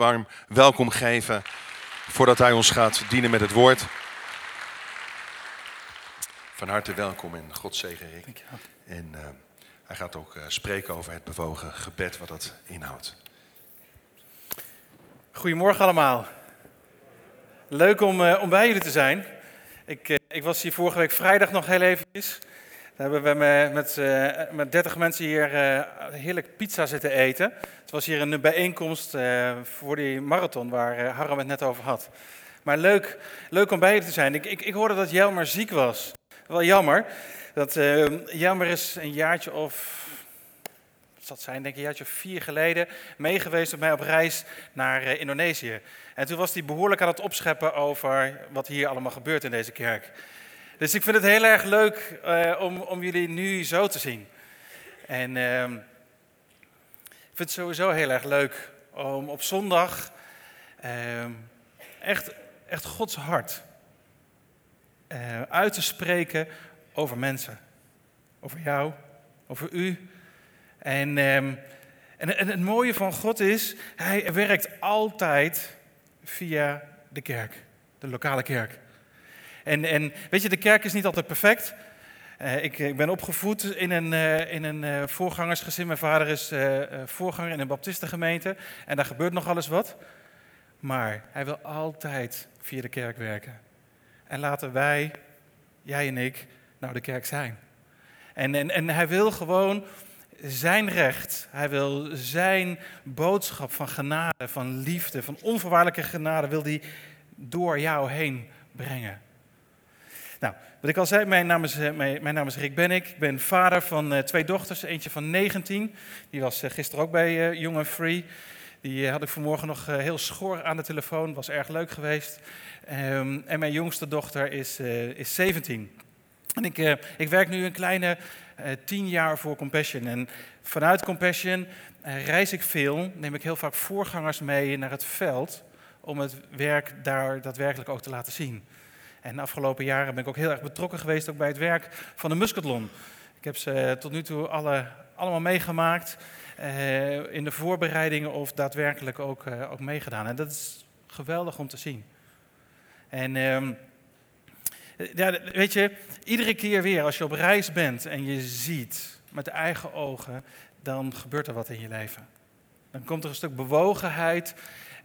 warm welkom geven voordat hij ons gaat dienen met het woord. Van harte welkom en God zegen Rick. Dankjewel. En eh, hij gaat ook eh, spreken over het bewogen gebed wat dat inhoudt. Goedemorgen allemaal. Leuk om, eh, om bij jullie te zijn. Ik, ik was hier vorige week vrijdag nog heel eventjes. Hebben we met, met, eh, met 30 mensen hier eh, heerlijk pizza zitten eten. Het was hier een bijeenkomst eh, voor die marathon waar eh, Harm het net over had. Maar leuk, leuk om bij jullie te zijn. Ik, ik, ik hoorde dat Jelmer ziek was. Wel jammer. Dat, eh, Jelmer is een jaartje of wat zijn, denk ik een jaartje of vier geleden, meegeweest met mij op reis naar eh, Indonesië. En toen was hij behoorlijk aan het opscheppen over wat hier allemaal gebeurt in deze kerk. Dus ik vind het heel erg leuk eh, om, om jullie nu zo te zien. En ehm, ik vind het sowieso heel erg leuk om op zondag ehm, echt, echt Gods hart eh, uit te spreken over mensen. Over jou, over u, en, ehm, en, en het mooie van God is, hij werkt altijd via de kerk, de lokale kerk. En, en weet je, de kerk is niet altijd perfect. Eh, ik, ik ben opgevoed in een, eh, in een eh, voorgangersgezin. Mijn vader is voorganger in een baptistengemeente. En daar gebeurt nog alles wat. Maar hij wil altijd via de kerk werken. En laten wij, jij en ik, nou de kerk zijn. En, en, hij wil gewoon zijn recht, hij wil zijn boodschap van genade, van liefde, van onvoorwaardelijke genade, wil hij door jou heen brengen. Nou, wat ik al zei, mijn naam is, eh, mijn, naam is Rick Bennik. Ik ben vader van eh, twee dochters, eentje van 19, die was eh, gisteren ook bij Jong en Free. Die had ik vanmorgen nog heel schor aan de telefoon, was erg leuk geweest. Ehm, en mijn jongste dochter is, is 17. En ik, ik werk nu een kleine tien jaar voor Compassion. En vanuit Compassion reis ik veel, neem ik heel vaak voorgangers mee naar het veld om het werk daar daadwerkelijk ook te laten zien. En de afgelopen jaren ben ik ook heel erg betrokken geweest ook bij het werk van de Muscatlon. Ik heb ze eh, tot nu toe alle, allemaal meegemaakt eh, in de voorbereidingen of daadwerkelijk ook, eh, ook meegedaan. En dat is geweldig om te zien. En ehm, ja, weet je, iedere keer weer als je op reis bent en je ziet met eigen ogen, dan gebeurt er wat in je leven. Dan komt er een stuk bewogenheid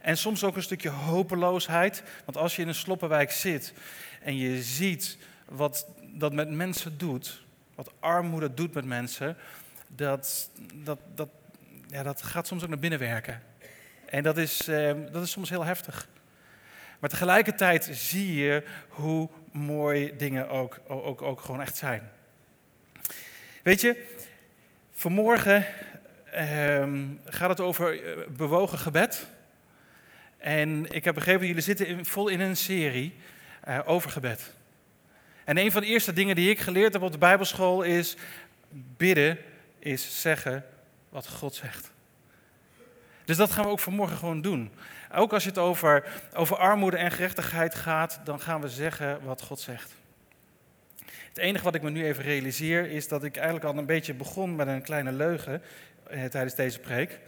en soms ook een stukje hopeloosheid. Want als je in een sloppenwijk zit en je ziet wat dat met mensen doet, wat armoede doet met mensen, dat, dat, dat, ja, dat gaat soms ook naar binnen werken. En dat is, eh, dat is soms heel heftig. Maar tegelijkertijd zie je hoe mooi dingen ook, ook, ook gewoon echt zijn. Weet je, vanmorgen ehm, gaat het over eh, bewogen gebed. En ik heb begrepen, jullie zitten in, vol in een serie eh, over gebed. En een van de eerste dingen die ik geleerd heb op de Bijbelschool is: bidden is zeggen wat God zegt. Dus dat gaan we ook vanmorgen gewoon doen. Ook als het over, over armoede en gerechtigheid gaat, dan gaan we zeggen wat God zegt. Het enige wat ik me nu even realiseer is dat ik eigenlijk al een beetje begon met een kleine leugen eh, tijdens deze preek.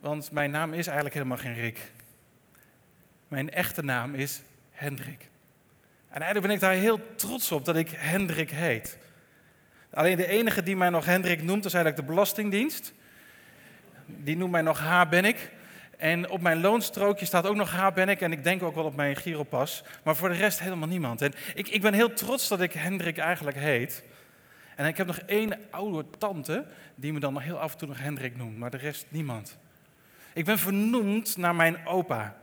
Want mijn naam is eigenlijk helemaal geen Rick. Mijn echte naam is Hendrik. En eigenlijk ben ik daar heel trots op dat ik Hendrik heet. Alleen de enige die mij nog Hendrik noemt is eigenlijk de Belastingdienst. Die noemt mij nog H. ben ik. En op mijn loonstrookje staat ook nog H. ben ik. En ik denk ook wel op mijn giropas. Maar voor de rest helemaal niemand. En ik, ik ben heel trots dat ik Hendrik eigenlijk heet. En ik heb nog één oude tante die me dan nog heel af en toe nog Hendrik noemt. Maar de rest niemand. Ik ben vernoemd naar mijn opa.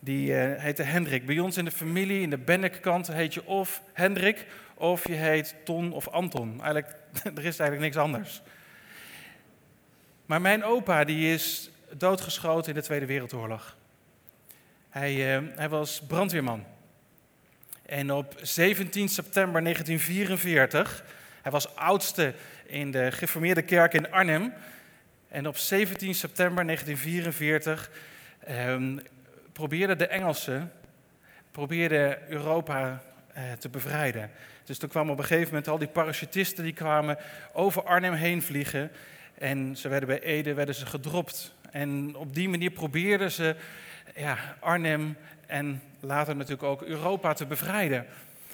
Die uh, heette Hendrik. Bij ons in de familie, in de Bennekkant, heet je of Hendrik of je heet Ton of Anton. Eigenlijk, er is eigenlijk niks anders. Maar mijn opa die is doodgeschoten in de Tweede Wereldoorlog. Hij, uh, hij was brandweerman. En op 17 september 1944, hij was oudste in de geformeerde kerk in Arnhem. En op 17 september 1944 um, probeerden de Engelsen probeerden Europa uh, te bevrijden. Dus toen kwamen op een gegeven moment al die parachutisten die kwamen over Arnhem heen vliegen. En ze werden bij Ede werden ze gedropt. En op die manier probeerden ze ja, Arnhem en later natuurlijk ook Europa te bevrijden.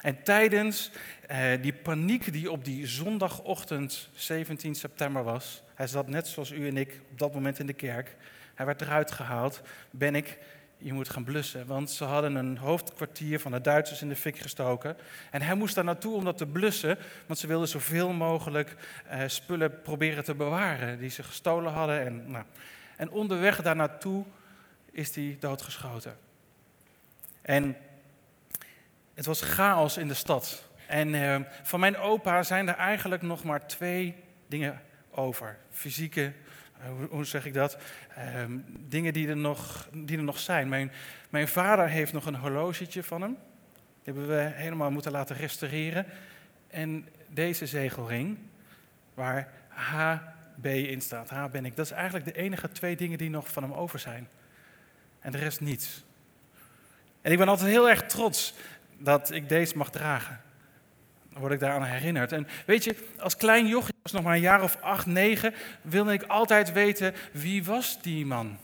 En tijdens eh, die paniek die op die zondagochtend 17 september was, hij zat net zoals u en ik op dat moment in de kerk, hij werd eruit gehaald, ben ik, je moet gaan blussen. Want ze hadden een hoofdkwartier van de Duitsers in de fik gestoken. En hij moest daar naartoe om dat te blussen, want ze wilden zoveel mogelijk eh, spullen proberen te bewaren die ze gestolen hadden. En, nou. en onderweg daar naartoe is hij doodgeschoten. En het was chaos in de stad. En uh, van mijn opa zijn er eigenlijk nog maar twee dingen over. Fysieke, uh, hoe, zeg ik dat? Uh, dingen die er nog, die er nog zijn. Mijn, mijn vader heeft nog een horlogetje van hem. Die hebben we helemaal moeten laten restaureren. En deze zegelring, waar HB in staat. H ben ik. Dat is eigenlijk de enige twee dingen die nog van hem over zijn. En de rest niets. En ik ben altijd heel erg trots dat ik deze mag dragen. Dan word ik daaraan herinnerd. En weet je, als klein jochie, was nog maar een jaar of acht, negen, wilde ik altijd weten wie was die man.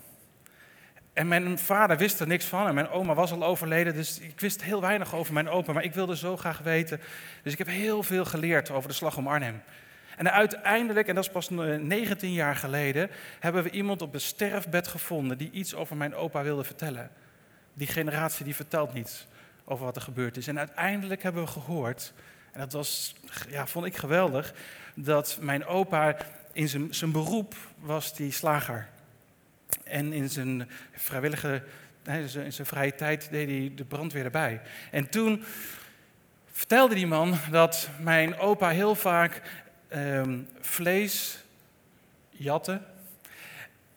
En mijn vader wist er niks van en mijn oma was al overleden, dus ik wist heel weinig over mijn opa, maar ik wilde zo graag weten. Dus ik heb heel veel geleerd over de slag om Arnhem. En uiteindelijk, en dat is pas 19 jaar geleden, hebben we iemand op een sterfbed gevonden die iets over mijn opa wilde vertellen. Die generatie die vertelt niets over wat er gebeurd is. En uiteindelijk hebben we gehoord, en dat was, ja, vond ik geweldig, dat mijn opa in zijn, zijn beroep was die slager. En in zijn vrijwillige, in zijn vrije tijd deed hij de brandweer erbij. En toen vertelde die man dat mijn opa heel vaak um, vlees jatte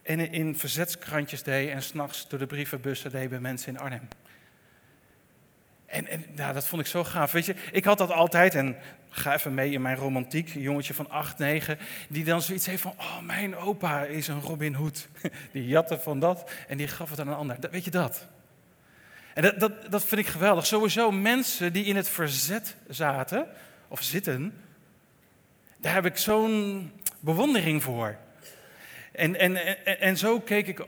en in verzetskrantjes deed en s'nachts door de brievenbussen deed bij mensen in Arnhem. En, en nou, dat vond ik zo gaaf. Weet je, ik had dat altijd en ga even mee in mijn romantiek. Jongetje van 8, 9, die dan zoiets heeft van: Oh, mijn opa is een Robin Hood. Die jatte van dat en die gaf het aan een ander. Weet je dat? En dat, dat, dat vind ik geweldig. Sowieso mensen die in het verzet zaten of zitten, daar heb ik zo'n bewondering voor. En, en, en, en zo keek ik,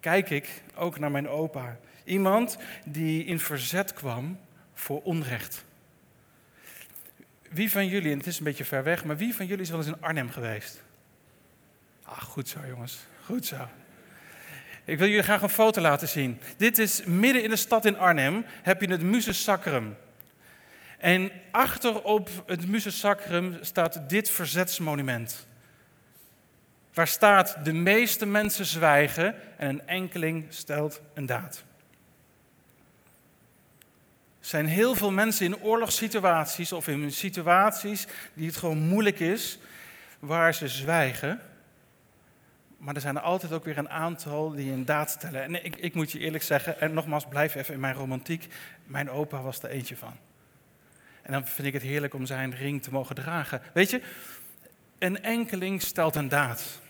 kijk ik ook naar mijn opa. Iemand die in verzet kwam voor onrecht. Wie van jullie, en het is een beetje ver weg, maar wie van jullie is wel eens in Arnhem geweest? Ah, goed zo jongens, goed zo. Ik wil jullie graag een foto laten zien. Dit is midden in de stad in Arnhem, heb je het Muses Sacrum. En achter op het Muses Sacrum staat dit verzetsmonument. Waar staat, de meeste mensen zwijgen en een enkeling stelt een daad. Er zijn heel veel mensen in oorlogssituaties of in situaties die het gewoon moeilijk is, waar ze zwijgen. Maar er zijn er altijd ook weer een aantal die een daad stellen. En ik, ik moet je eerlijk zeggen, en nogmaals, blijf even in mijn romantiek. Mijn opa was er eentje van. En dan vind ik het heerlijk om zijn ring te mogen dragen. Weet je, een enkeling stelt een daad.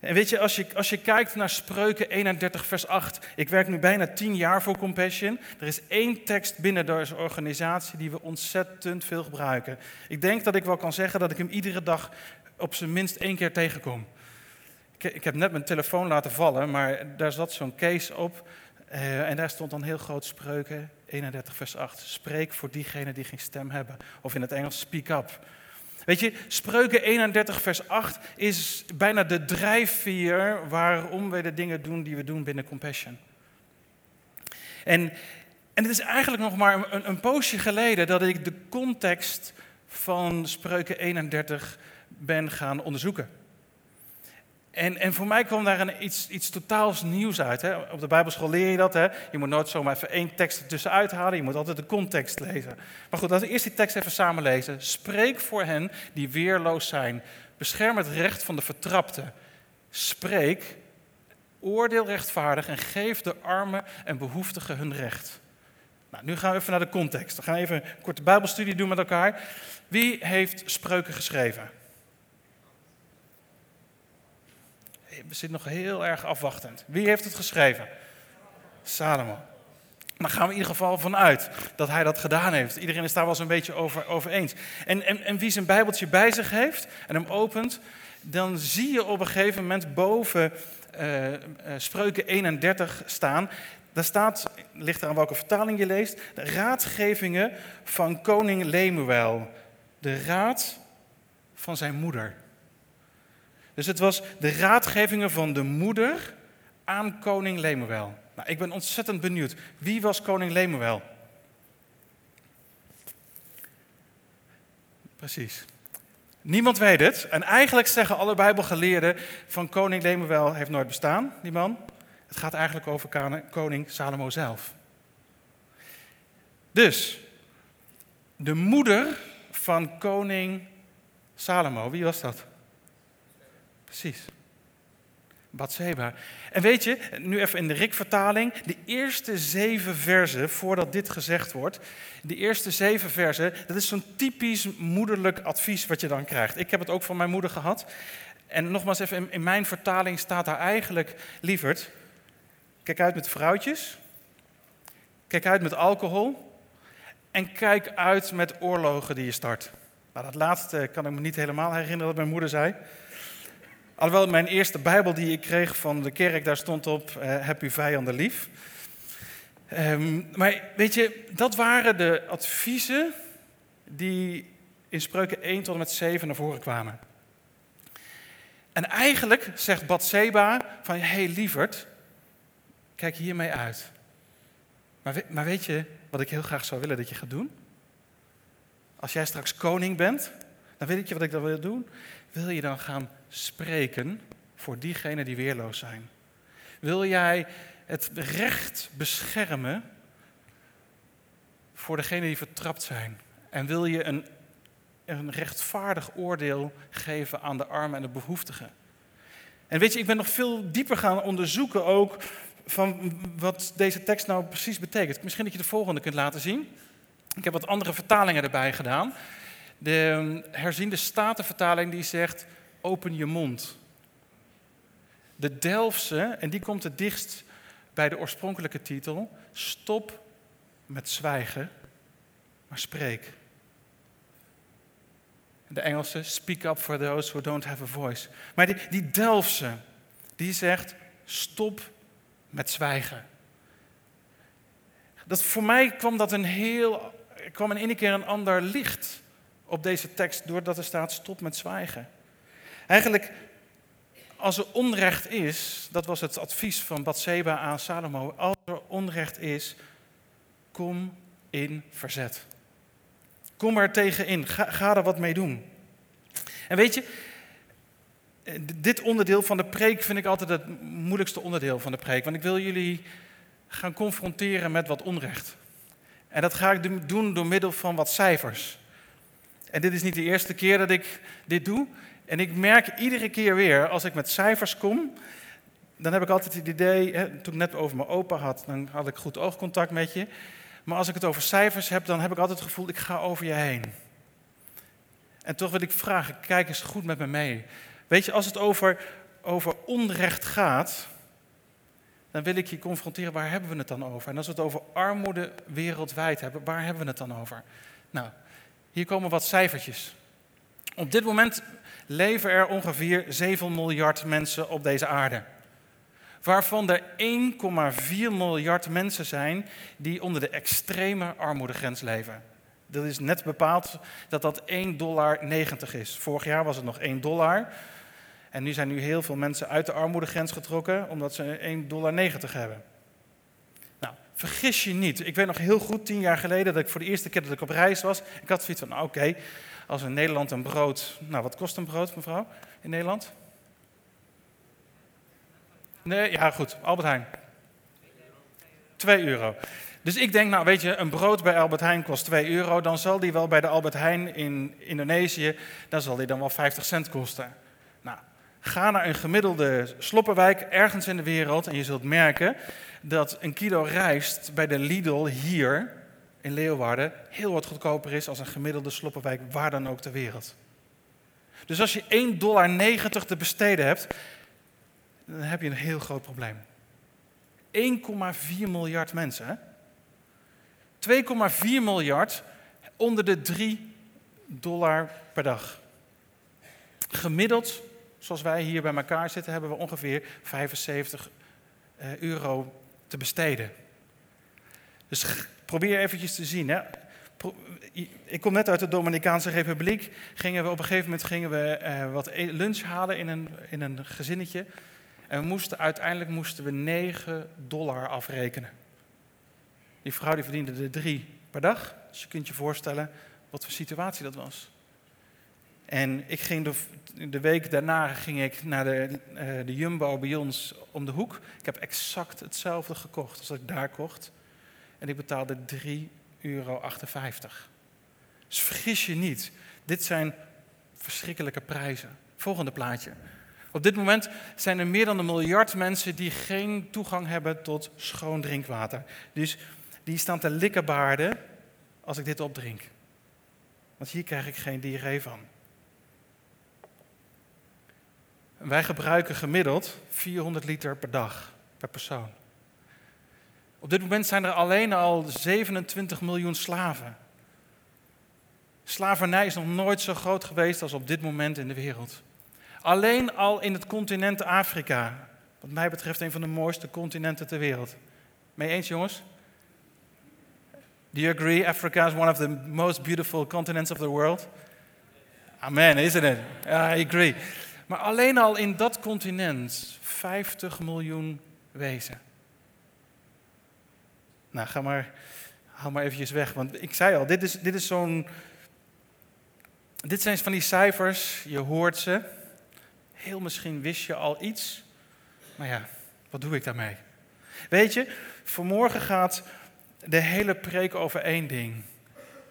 En weet je, als je, als je kijkt naar Spreuken 31, vers 8. Ik werk nu bijna tien jaar voor Compassion. Er is één tekst binnen deze organisatie die we ontzettend veel gebruiken. Ik denk dat ik wel kan zeggen dat ik hem iedere dag op zijn minst één keer tegenkom. Ik, ik heb net mijn telefoon laten vallen, maar daar zat zo'n case op. Uh, en daar stond dan heel groot Spreuken 31, vers 8. Spreek voor diegenen die geen stem hebben. Of in het Engels, speak up. Weet je, Spreuken 31, vers 8 is bijna de drijfveer waarom wij de dingen doen die we doen binnen Compassion. En, en het is eigenlijk nog maar een, een poosje geleden dat ik de context van Spreuken 31 ben gaan onderzoeken. En, en voor mij kwam daar een, iets, iets totaals nieuws uit. Hè. Op de Bijbelschool leer je dat. Hè. Je moet nooit zomaar één tekst ertussen halen. Je moet altijd de context lezen. Maar goed, laten we eerst die tekst even samen lezen. Spreek voor hen die weerloos zijn. Bescherm het recht van de vertrapte. Spreek, oordeel rechtvaardig en geef de armen en behoeftigen hun recht. Nou, nu gaan we even naar de context. We gaan even een korte Bijbelstudie doen met elkaar. Wie heeft spreuken geschreven? We zitten nog heel erg afwachtend. Wie heeft het geschreven? Salomo. Dan gaan we in ieder geval vanuit dat hij dat gedaan heeft. Iedereen is daar wel eens een beetje over, over eens. En, en, en wie zijn Bijbeltje bij zich heeft en hem opent, dan zie je op een gegeven moment boven uh, uh, Spreuken 31 staan. Daar staat, ligt er aan welke vertaling je leest, de raadgevingen van koning Lemuel. De raad van zijn moeder. Dus het was de raadgevingen van de moeder aan koning Lemuel. Nou, ik ben ontzettend benieuwd. Wie was koning Lemuel? Precies. Niemand weet het. En eigenlijk zeggen alle Bijbelgeleerden van koning Lemuel heeft nooit bestaan, die man. Het gaat eigenlijk over koning Salomo zelf. Dus, de moeder van koning Salomo, wie was dat? Precies. Bathseba. En weet je, nu even in de Rik-vertaling, de eerste zeven versen, voordat dit gezegd wordt, de eerste zeven versen, dat is zo'n typisch moederlijk advies wat je dan krijgt. Ik heb het ook van mijn moeder gehad. En nogmaals even, in, in mijn vertaling staat daar eigenlijk, lieverd, kijk uit met vrouwtjes, kijk uit met alcohol en kijk uit met oorlogen die je start. Nou, dat laatste kan ik me niet helemaal herinneren dat mijn moeder zei. Alhoewel mijn eerste Bijbel die ik kreeg van de kerk, daar stond op, uh, heb uw vijanden lief. Um, maar weet je, dat waren de adviezen die in Spreuken 1 tot en met 7 naar voren kwamen. En eigenlijk zegt Batseba van, hé hey, lieverd, kijk hiermee uit. Maar, maar weet je wat ik heel graag zou willen dat je gaat doen? Als jij straks koning bent, dan weet je wat ik dan wil doen. Wil je dan gaan spreken voor diegenen die weerloos zijn? Wil jij het recht beschermen voor degenen die vertrapt zijn? En wil je een, een rechtvaardig oordeel geven aan de armen en de behoeftigen? En weet je, ik ben nog veel dieper gaan onderzoeken ook van wat deze tekst nou precies betekent. Misschien dat je de volgende kunt laten zien. Ik heb wat andere vertalingen erbij gedaan. De herziende statenvertaling die zegt, open je mond. De Delftse, en die komt het dichtst bij de oorspronkelijke titel, stop met zwijgen, maar spreek. De Engelse, speak up for those who don't have a voice. Maar die, die Delftse, die zegt, stop met zwijgen. Dat, voor mij kwam dat een heel, kwam in één keer een ander licht op deze tekst, doordat er staat, stop met zwijgen. Eigenlijk, als er onrecht is, dat was het advies van Bathseba aan Salomo, als er onrecht is, kom in verzet. Kom er tegen in, ga, ga er wat mee doen. En weet je, dit onderdeel van de preek vind ik altijd het moeilijkste onderdeel van de preek. Want ik wil jullie gaan confronteren met wat onrecht. En dat ga ik doen door middel van wat cijfers. En dit is niet de eerste keer dat ik dit doe. En ik merk iedere keer weer, als ik met cijfers kom, dan heb ik altijd het idee, hè, toen ik net over mijn opa had, dan had ik goed oogcontact met je. Maar als ik het over cijfers heb, dan heb ik altijd het gevoel, ik ga over je heen. En toch wil ik vragen, kijk eens goed met me mee. Weet je, als het over, over onrecht gaat, dan wil ik je confronteren, waar hebben we het dan over? En als we het over armoede wereldwijd hebben, waar hebben we het dan over? Nou, hier komen wat cijfertjes. Op dit moment leven er ongeveer 7 miljard mensen op deze aarde. Waarvan er 1,4 miljard mensen zijn die onder de extreme armoedegrens leven. Dat is net bepaald dat dat 1,90 dollar is. Vorig jaar was het nog 1 dollar. En nu zijn nu heel veel mensen uit de armoedegrens getrokken omdat ze 1,90 dollar hebben. Vergis je niet. Ik weet nog heel goed, tien jaar geleden, dat ik voor de eerste keer dat ik op reis was. Ik had zoiets van, nou, oké, als in Nederland een brood... Nou, wat kost een brood, mevrouw, in Nederland? Nee, ja goed, Albert Heijn. 2 euro. Dus ik denk, nou weet je, een brood bij Albert Heijn kost 2 euro. Dan zal die wel bij de Albert Heijn in Indonesië, dan zal die dan wel 50 cent kosten. Nou, ga naar een gemiddelde sloppenwijk ergens in de wereld en je zult merken dat een kilo rijst bij de Lidl hier in Leeuwarden heel wat goedkoper is als een gemiddelde sloppenwijk waar dan ook ter wereld. Dus als je 1,90 dollar te besteden hebt, dan heb je een heel groot probleem. 1,4 miljard mensen. 2,4 miljard onder de 3 dollar per dag. Gemiddeld zoals wij hier bij elkaar zitten, hebben we ongeveer 75 eh, euro te besteden. Dus probeer eventjes te zien. Hè. Ik kom net uit de Dominicaanse Republiek. Gingen we, op een gegeven moment gingen we uh, wat e-, lunch halen in een, in een gezinnetje. En we moesten, uiteindelijk moesten we 9 dollar afrekenen. Die vrouw die verdiende er drie per dag. Dus je kunt je voorstellen wat voor situatie dat was. En ik ging de, de week daarna ging ik naar de, uh, de Jumbo bij ons om de hoek. Ik heb exact hetzelfde gekocht als ik daar kocht. En ik betaalde 3,58 euro. Dus vergis je niet, dit zijn verschrikkelijke prijzen. Volgende plaatje. Op dit moment zijn er meer dan een miljard mensen die geen toegang hebben tot schoon drinkwater. Dus die staan te likkenbaarden als ik dit opdrink. Want hier krijg ik geen diarree van. Wij gebruiken gemiddeld 400 liter per dag, per persoon. Op dit moment zijn er alleen al 27 miljoen slaven. Slavernij is nog nooit zo groot geweest als op dit moment in de wereld. Alleen al in het continent Afrika, wat mij betreft een van de mooiste continenten ter wereld. Mee eens, jongens? Do you agree? Africa is one of the most beautiful continents of the world. Amen, isn't it? I agree. Maar alleen al in dat continent 50 miljoen wezen. Nou, ga maar, haal maar eventjes weg. Want ik zei al, dit is, dit is zo'n. Dit zijn van die cijfers, je hoort ze. Heel misschien wist je al iets. Maar ja, wat doe ik daarmee? Weet je, vanmorgen gaat de hele preek over één ding.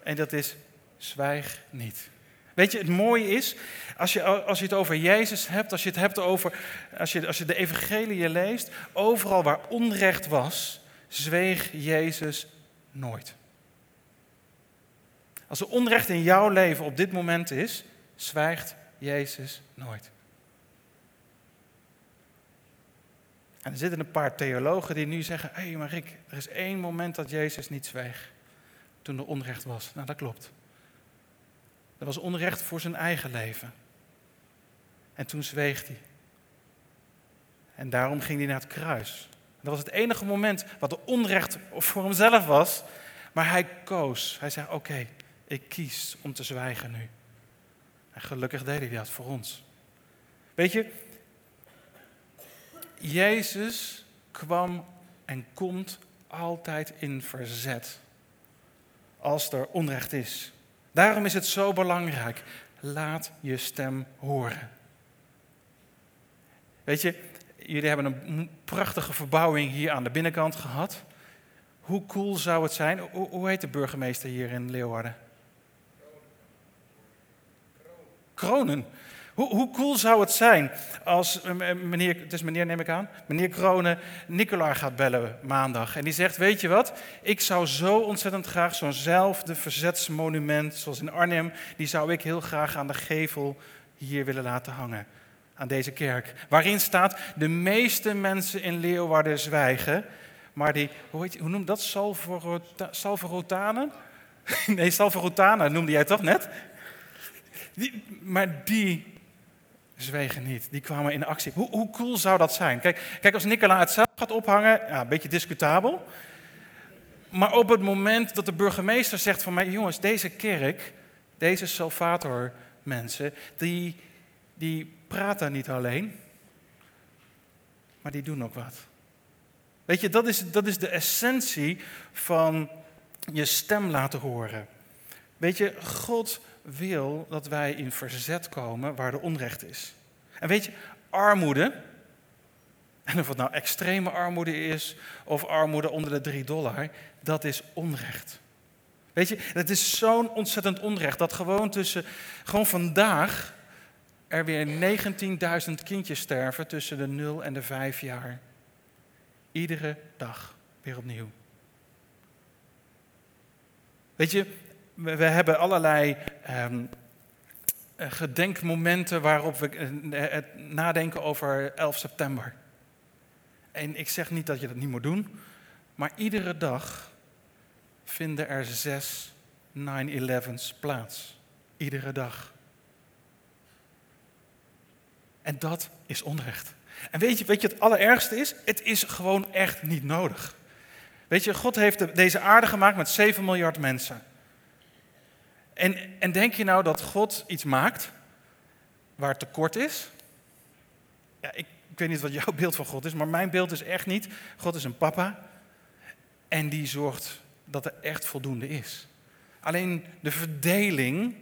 En dat is zwijg niet. Weet je, het mooie is, als je, als je het over Jezus hebt, als je het hebt over, als je, als je de evangelie leest, overal waar onrecht was, zweeg Jezus nooit. Als er onrecht in jouw leven op dit moment is, zwijgt Jezus nooit. En er zitten een paar theologen die nu zeggen: Hé, hey, maar Rick, er is één moment dat Jezus niet zweeg. Toen er onrecht was. Nou, dat klopt. Dat was onrecht voor zijn eigen leven. En toen zweeg hij. En daarom ging hij naar het kruis. Dat was het enige moment wat de onrecht voor hemzelf was. Maar hij koos. Hij zei: Oké, ik kies om te zwijgen nu. En gelukkig deed hij dat voor ons. Weet je, Jezus kwam en komt altijd in verzet als er onrecht is. Daarom is het zo belangrijk. Laat je stem horen. Weet je, jullie hebben een prachtige verbouwing hier aan de binnenkant gehad. Hoe cool zou het zijn? Hoe, heet de burgemeester hier in Leeuwarden? Kronen. Hoe, hoe cool zou het zijn als eh, meneer, het is meneer neem ik aan, meneer Kronen Nicolaar gaat bellen maandag. En die zegt, weet je wat, ik zou zo ontzettend graag zo'nzelfde verzetsmonument zoals in Arnhem, die zou ik heel graag aan de gevel hier willen laten hangen. Aan deze kerk. Waarin staat, de meeste mensen in Leeuwarden zwijgen, maar die, hoe, heet, hoe noemt dat, Salverotanen? Nee, Salverotanen noemde jij toch net? Die, maar die zwegen niet. Die kwamen in actie. Hoe, hoe cool zou dat zijn? Kijk, kijk, als Nicola het zelf gaat ophangen, ja, een beetje discutabel. Maar op het moment dat de burgemeester zegt van mij, jongens, deze kerk, deze Salvator mensen, die, die praten niet alleen, maar die doen ook wat. Weet je, dat is, dat is de essentie van je stem laten horen. Weet je, God wil dat wij in verzet komen waar er onrecht is. En weet je, armoede, en of het nou extreme armoede is of armoede onder de 3 dollar, dat is onrecht. Weet je, het is zo'n ontzettend onrecht dat gewoon tussen, gewoon vandaag er weer 19.000 kindjes sterven tussen de 0 en de 5 jaar. Iedere dag weer opnieuw. Weet je, we, hebben allerlei um, gedenkmomenten waarop we eh, het nadenken over 11 september. En ik zeg niet dat je dat niet moet doen, maar iedere dag vinden er zes 9-11's plaats. Iedere dag. En dat is onrecht. En weet je, weet je het allerergste is? Het is gewoon echt niet nodig. Weet je, God heeft deze aarde gemaakt met 7 miljard mensen. En, en denk je nou dat God iets maakt waar tekort is? Ja, ik, weet niet wat jouw beeld van God is, maar mijn beeld is echt niet. God is een papa en die zorgt dat er echt voldoende is. Alleen de verdeling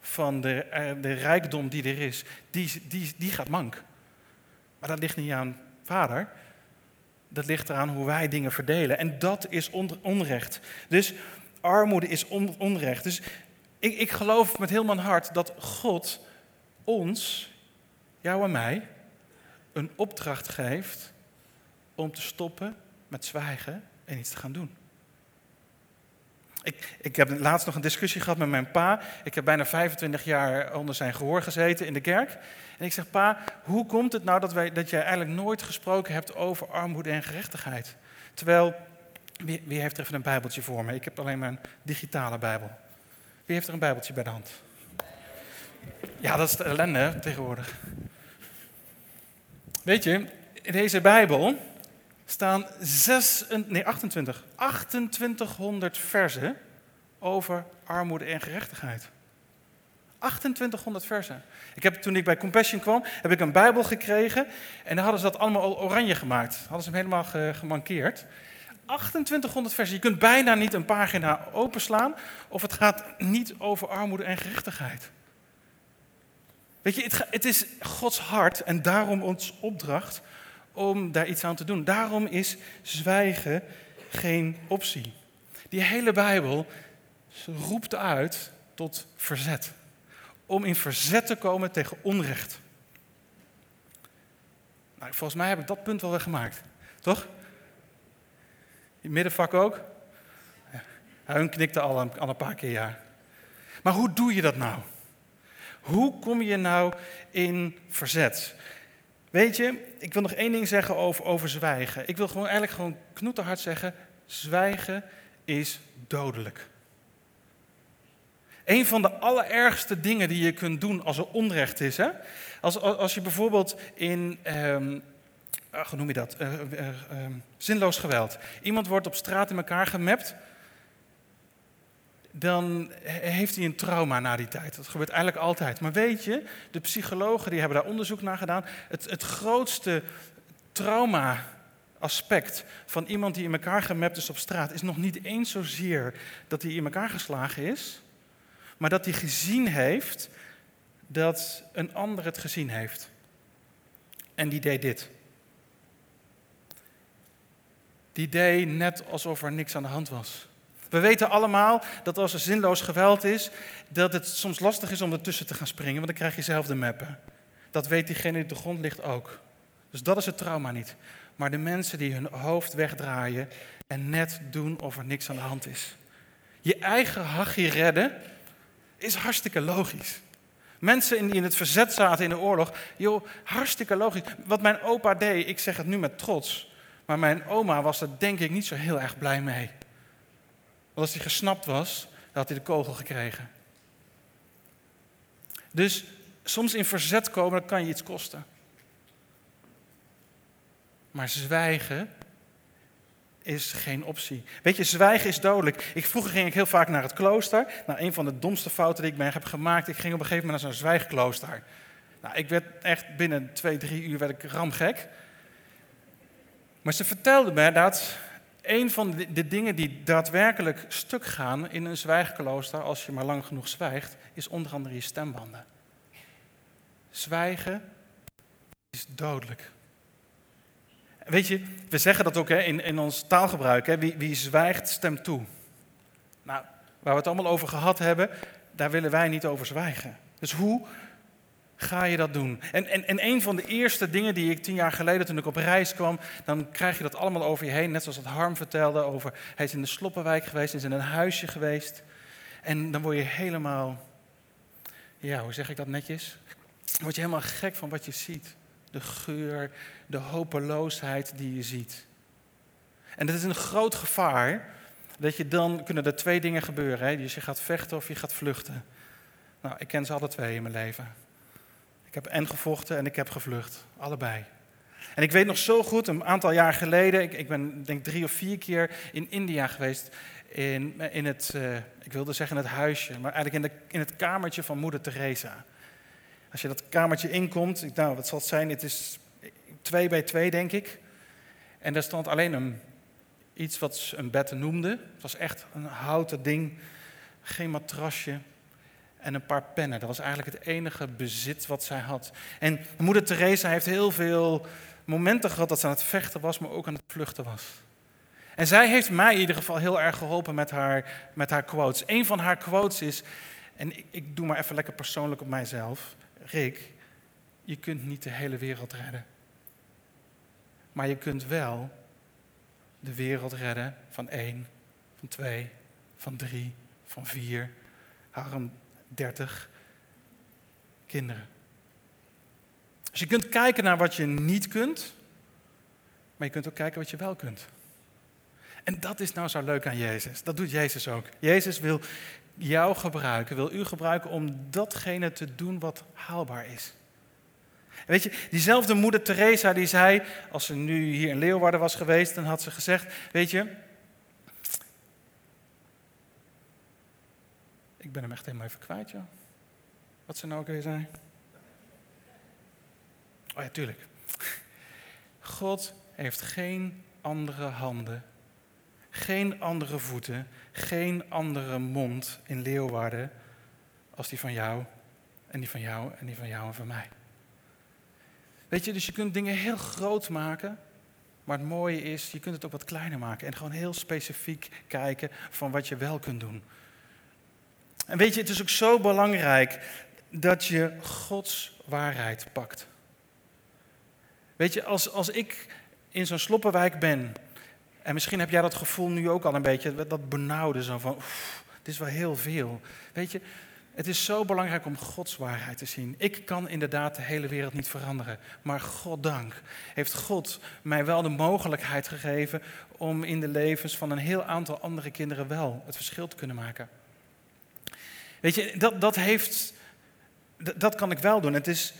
van de, eh, de rijkdom die er is, die, die, die gaat mank. Maar dat ligt niet aan vader. Dat ligt eraan hoe wij dingen verdelen. En dat is onrecht. Dus armoede is onrecht. Dus ik, ik geloof met heel mijn hart dat God ons, jou en mij, een opdracht geeft om te stoppen met zwijgen en iets te gaan doen. Ik, ik heb laatst nog een discussie gehad met mijn pa. Ik heb bijna 25 jaar onder zijn gehoor gezeten in de kerk. En ik zeg, pa, hoe komt het nou dat, wij, dat jij eigenlijk nooit gesproken hebt over armoede en gerechtigheid? Terwijl, wie, wie heeft er even een bijbeltje voor me? Ik heb alleen een digitale bijbel. Wie heeft er een bijbeltje bij de hand? Ja, dat is de ellende tegenwoordig. Weet je, in deze bijbel staan 6, nee, 28, 2800 versen over armoede en gerechtigheid. 2800 versen. Ik heb, toen ik bij Compassion kwam, heb ik een Bijbel gekregen. En dan hadden ze dat allemaal oranje gemaakt. Hadden ze hem helemaal gemankeerd. 2800 versen. Je kunt bijna niet een pagina openslaan. Of het gaat niet over armoede en gerechtigheid. Weet je, het, is Gods hart en daarom ons opdracht om daar iets aan te doen. Daarom is zwijgen geen optie. Die hele Bijbel roept uit tot verzet. Om in verzet te komen tegen onrecht. Nou, volgens mij heb ik dat punt wel weggemaakt. Toch? In middenvak ook? Hun knikte al een, al een paar keer ja. Maar hoe doe je dat nou? Hoe kom je nou in verzet? Weet je, ik wil nog één ding zeggen over, over zwijgen. Ik wil gewoon eigenlijk gewoon knoeterhard zeggen, zwijgen is dodelijk. Een van de allerergste dingen die je kunt doen als er onrecht is. Hè? Als, als je bijvoorbeeld in, um, hoe noem je dat, uh, uh, zinloos geweld. Iemand wordt op straat in elkaar gemapt dan heeft hij een trauma na die tijd. Dat gebeurt eigenlijk altijd. Maar weet je, de psychologen die hebben daar onderzoek naar gedaan. Het, het grootste trauma-aspect van iemand die in elkaar gemapt is op straat is nog niet eens zozeer dat hij in elkaar geslagen is, maar dat hij gezien heeft dat een ander het gezien heeft. En die deed dit. Die deed net alsof er niks aan de hand was. We weten allemaal dat als er zinloos geweld is, dat het soms lastig is om ertussen te gaan springen, want dan krijg je zelf de meppen. Dat weet diegene die op de grond ligt ook. Dus dat is het trauma niet. Maar de mensen die hun hoofd wegdraaien en net doen of er niks aan de hand is. Je eigen hachje redden is hartstikke logisch. Mensen die in het verzet zaten in de oorlog, joh, hartstikke logisch. Wat mijn opa deed, ik zeg het nu met trots, maar mijn oma was er denk ik niet zo heel erg blij mee. Want als hij gesnapt was, dan had hij de kogel gekregen. Dus soms in verzet komen, kan je iets kosten. Maar zwijgen is geen optie. Weet je, zwijgen is dodelijk. Ik, vroeger ging ik heel vaak naar het klooster. Nou, een van de domste fouten die ik mij heb gemaakt, ik ging op een gegeven moment naar zo'n zwijgklooster. Nou, ik werd echt binnen twee, drie uur werd ik ramgek. Maar ze vertelde mij dat een van de, dingen die daadwerkelijk stuk gaan in een zwijgklooster, als je maar lang genoeg zwijgt, is onder andere je stembanden. Zwijgen is dodelijk. Weet je, we zeggen dat ook hè, in, in ons taalgebruik. Hè, wie, wie zwijgt, stemt toe. Nou, waar we het allemaal over gehad hebben, daar willen wij niet over zwijgen. Dus hoe ga je dat doen? En, en, en een van de eerste dingen die ik tien jaar geleden toen ik op reis kwam, dan krijg je dat allemaal over je heen. Net zoals het Harm vertelde over, hij is in de Sloppenwijk geweest, is in een huisje geweest. En dan word je helemaal, ja, hoe zeg ik dat netjes? Dan word je helemaal gek van wat je ziet. De geur, de hopeloosheid die je ziet. En dat is een groot gevaar, dat je dan kunnen er twee dingen gebeuren. Hè? Dus je gaat vechten of je gaat vluchten. Nou, ik ken ze alle twee in mijn leven. Ik heb en gevochten en ik heb gevlucht. Allebei. En ik weet nog zo goed, een aantal jaar geleden, ik, ik ben denk drie of vier keer in India geweest. In, in het, uh, ik wilde zeggen het huisje, maar eigenlijk in, de, in het kamertje van moeder Teresa. Als je dat kamertje inkomt, nou wat zal het zijn, het is twee bij twee denk ik. En daar stond alleen een, iets wat ze een bed noemde. Het was echt een houten ding, geen matrasje en een paar pennen. Dat was eigenlijk het enige bezit wat zij had. En moeder Teresa heeft heel veel momenten gehad dat ze aan het vechten was, maar ook aan het vluchten was. En zij heeft mij in ieder geval heel erg geholpen met haar, met haar quotes. Een van haar quotes is, en ik, ik doe maar even lekker persoonlijk op mijzelf. Rick, je kunt niet de hele wereld redden. Maar je kunt wel de wereld redden van één, van twee, van drie, van vier. Daarom 30 kinderen. Dus je kunt kijken naar wat je niet kunt, maar je kunt ook kijken wat je wel kunt. En dat is nou zo leuk aan Jezus. Dat doet Jezus ook. Jezus wil jou gebruiken, wil u gebruiken om datgene te doen wat haalbaar is. Weet je, diezelfde moeder Teresa die zei, als ze nu hier in Leeuwarden was geweest, dan had ze gezegd, weet je, ik ben hem echt helemaal even kwijt, joh. Wat ze nou ook weer zei. Oh ja, tuurlijk. God heeft geen andere handen, geen andere voeten, geen andere mond in Leeuwarden als die van jou en die van jou en die van jou en van mij. Weet je, dus je kunt dingen heel groot maken, maar het mooie is, je kunt het ook wat kleiner maken en gewoon heel specifiek kijken van wat je wel kunt doen. En weet je, het is ook zo belangrijk dat je Gods waarheid pakt. Weet je, als, als ik in zo'n sloppenwijk ben, en misschien heb jij dat gevoel nu ook al een beetje, dat benauwde zo van, oef, het is wel heel veel. Weet je, het is zo belangrijk om Gods waarheid te zien. Ik kan inderdaad de hele wereld niet veranderen, maar God dank heeft God mij wel de mogelijkheid gegeven om in de levens van een heel aantal andere kinderen wel het verschil te kunnen maken. Weet je, dat, dat heeft, dat kan ik wel doen. Het is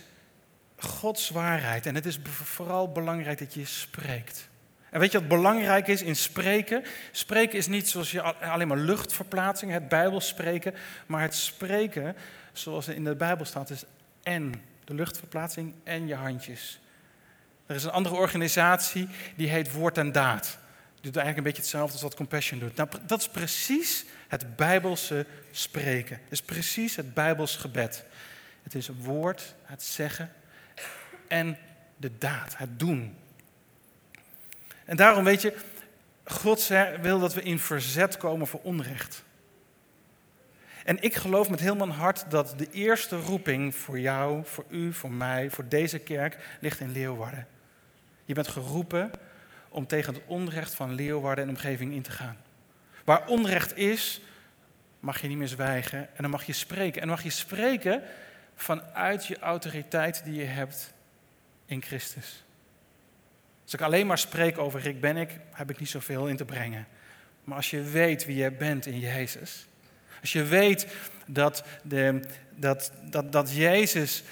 Gods waarheid en het is vooral belangrijk dat je spreekt. En weet je wat belangrijk is in spreken? Spreken is niet zoals je alleen maar luchtverplaatsing, het Bijbel spreken, maar het spreken, zoals in de Bijbel staat, is en de luchtverplaatsing en je handjes. Er is een andere organisatie die heet Woord en Daad. Die doet eigenlijk een beetje hetzelfde als wat Compassion doet. Nou, dat is precies het Bijbelse spreken. Het is precies het Bijbels gebed. Het is het woord, het zeggen en de daad, het doen. En daarom weet je, God wil dat we in verzet komen voor onrecht. En ik geloof met heel mijn hart dat de eerste roeping voor jou, voor u, voor mij, voor deze kerk ligt in Leeuwarden. Je bent geroepen om tegen het onrecht van Leeuwarden en omgeving in te gaan. Waar onrecht is, mag je niet meer zwijgen en dan mag je spreken. En dan mag je spreken vanuit je autoriteit die je hebt in Christus. Als ik alleen maar spreek over ik ben ik, heb ik niet zoveel in te brengen. Maar als je weet wie je bent in Jezus, als je weet dat, de, dat, dat, dat Jezus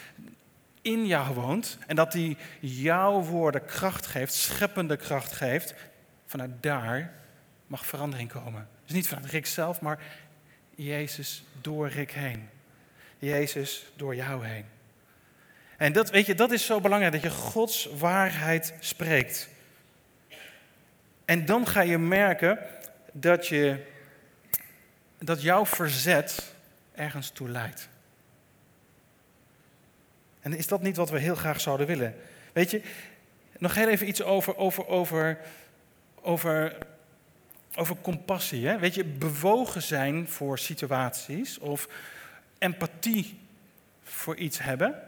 in jou woont en dat hij jouw woorden kracht geeft, scheppende kracht geeft, vanuit daar mag verandering komen. Dus niet vanuit Rick zelf, maar Jezus door Rick heen. Jezus door jou heen. En dat, weet je, dat is zo belangrijk, dat je Gods waarheid spreekt. En dan ga je merken dat, je, dat jouw verzet ergens toe leidt. En is dat niet wat we heel graag zouden willen? Weet je, nog heel even iets over, over, over, over, over compassie. Hè? Weet je, bewogen zijn voor situaties of empathie voor iets hebben.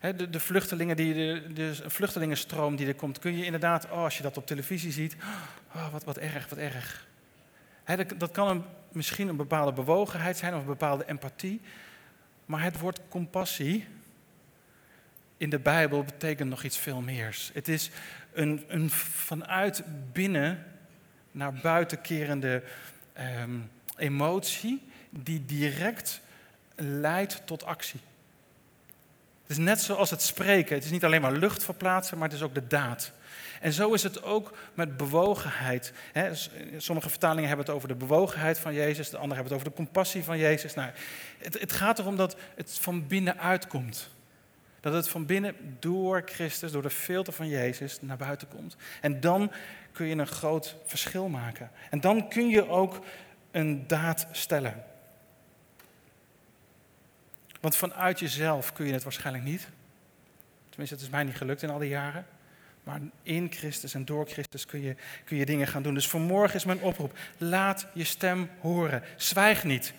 De, de, vluchtelingen die, de, de vluchtelingenstroom die er komt, kun je inderdaad, oh, als je dat op televisie ziet, oh, wat, wat erg, wat erg. dat, kan een, misschien een bepaalde bewogenheid zijn of een bepaalde empathie, maar het woord compassie in de Bijbel betekent nog iets veel meer. Het is een, een vanuit binnen naar buiten kerende ehm, emotie die direct leidt tot actie. Het is net zoals het spreken. Het is niet alleen maar lucht verplaatsen, maar het is ook de daad. En zo is het ook met bewogenheid. sommige vertalingen hebben het over de bewogenheid van Jezus, de andere hebben het over de compassie van Jezus. Nou, het, het gaat erom dat het van binnenuit komt. Dat het van binnen door Christus, door de filter van Jezus, naar buiten komt. En dan kun je een groot verschil maken. En dan kun je ook een daad stellen. Want vanuit jezelf kun je het waarschijnlijk niet. Tenminste, het is mij niet gelukt in al die jaren. Maar in Christus en door Christus kun je, kun je dingen gaan doen. Dus vanmorgen is mijn oproep. Laat je stem horen. Zwijg niet.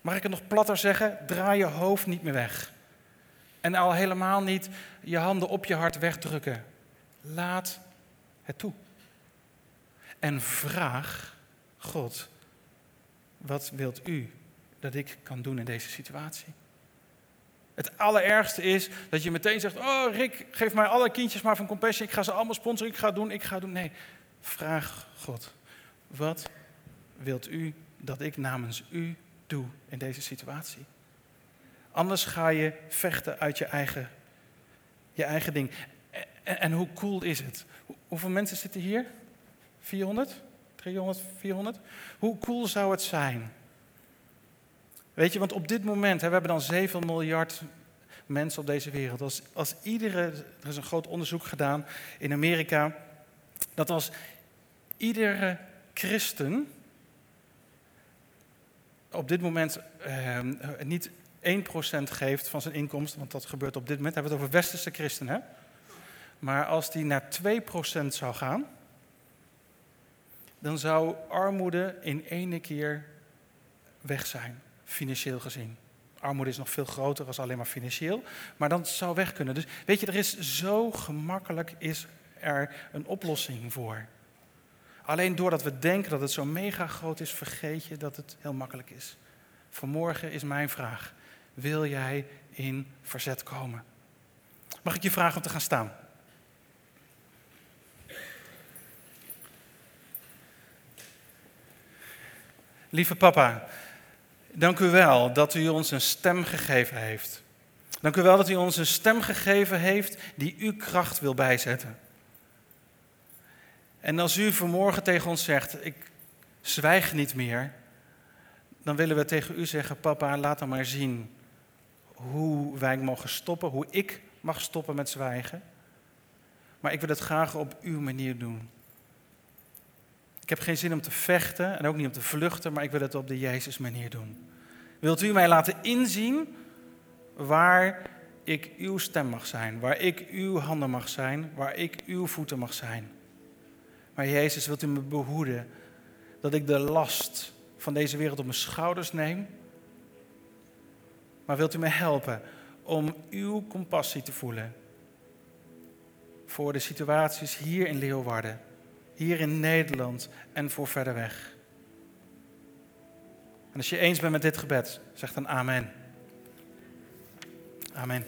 Mag ik het nog platter zeggen? Draai je hoofd niet meer weg. En al helemaal niet je handen op je hart wegdrukken. Laat het toe. En vraag God, wat wilt u dat ik kan doen in deze situatie? Het allerergste is dat je meteen zegt: Oh, Rick, geef mij alle kindjes maar van Compassion. Ik ga ze allemaal sponsoren. Ik ga doen, ik ga doen. Nee, vraag God: Wat wilt u dat ik namens u doe in deze situatie? Anders ga je vechten uit je eigen, je eigen ding. En, hoe cool is het? Hoeveel mensen zitten hier? 400? 300? 400? Hoe cool zou het zijn Weet je, want op dit moment, hè, we hebben dan 7 miljard mensen op deze wereld. Als, als iedere, er is een groot onderzoek gedaan in Amerika, dat als iedere christen op dit moment eh, niet 1% geeft van zijn inkomsten, want dat gebeurt op dit moment, hebben we het over westerse christenen. Maar als die naar 2% zou gaan, dan zou armoede in ene keer weg zijn financieel gezien. Armoede is nog veel groter als alleen maar financieel, maar dan zou weg kunnen. Dus weet je, er is zo gemakkelijk is er een oplossing voor. Alleen doordat we denken dat het zo mega groot is, vergeet je dat het heel makkelijk is. Vanmorgen is mijn vraag: wil jij in verzet komen? Mag ik je vragen om te gaan staan? Lieve papa, Dank u wel dat u ons een stem gegeven heeft. Dank u wel dat u ons een stem gegeven heeft die uw kracht wil bijzetten. En als u vanmorgen tegen ons zegt, ik zwijg niet meer, dan willen we tegen u zeggen, papa, laat dan maar zien hoe wij mogen stoppen, hoe ik mag stoppen met zwijgen. Maar ik wil het graag op uw manier doen. Ik heb geen zin om te vechten en ook niet om te vluchten, maar ik wil het op de Jezus manier doen. Wilt u mij laten inzien waar ik uw stem mag zijn, waar ik uw handen mag zijn, waar ik uw voeten mag zijn? Maar Jezus, wilt u me behoeden dat ik de last van deze wereld op mijn schouders neem? Maar wilt u me helpen om uw compassie te voelen voor de situaties hier in Leeuwarden? hier in Nederland en voor verder weg. En als je eens bent met dit gebed, zeg dan amen. Amen.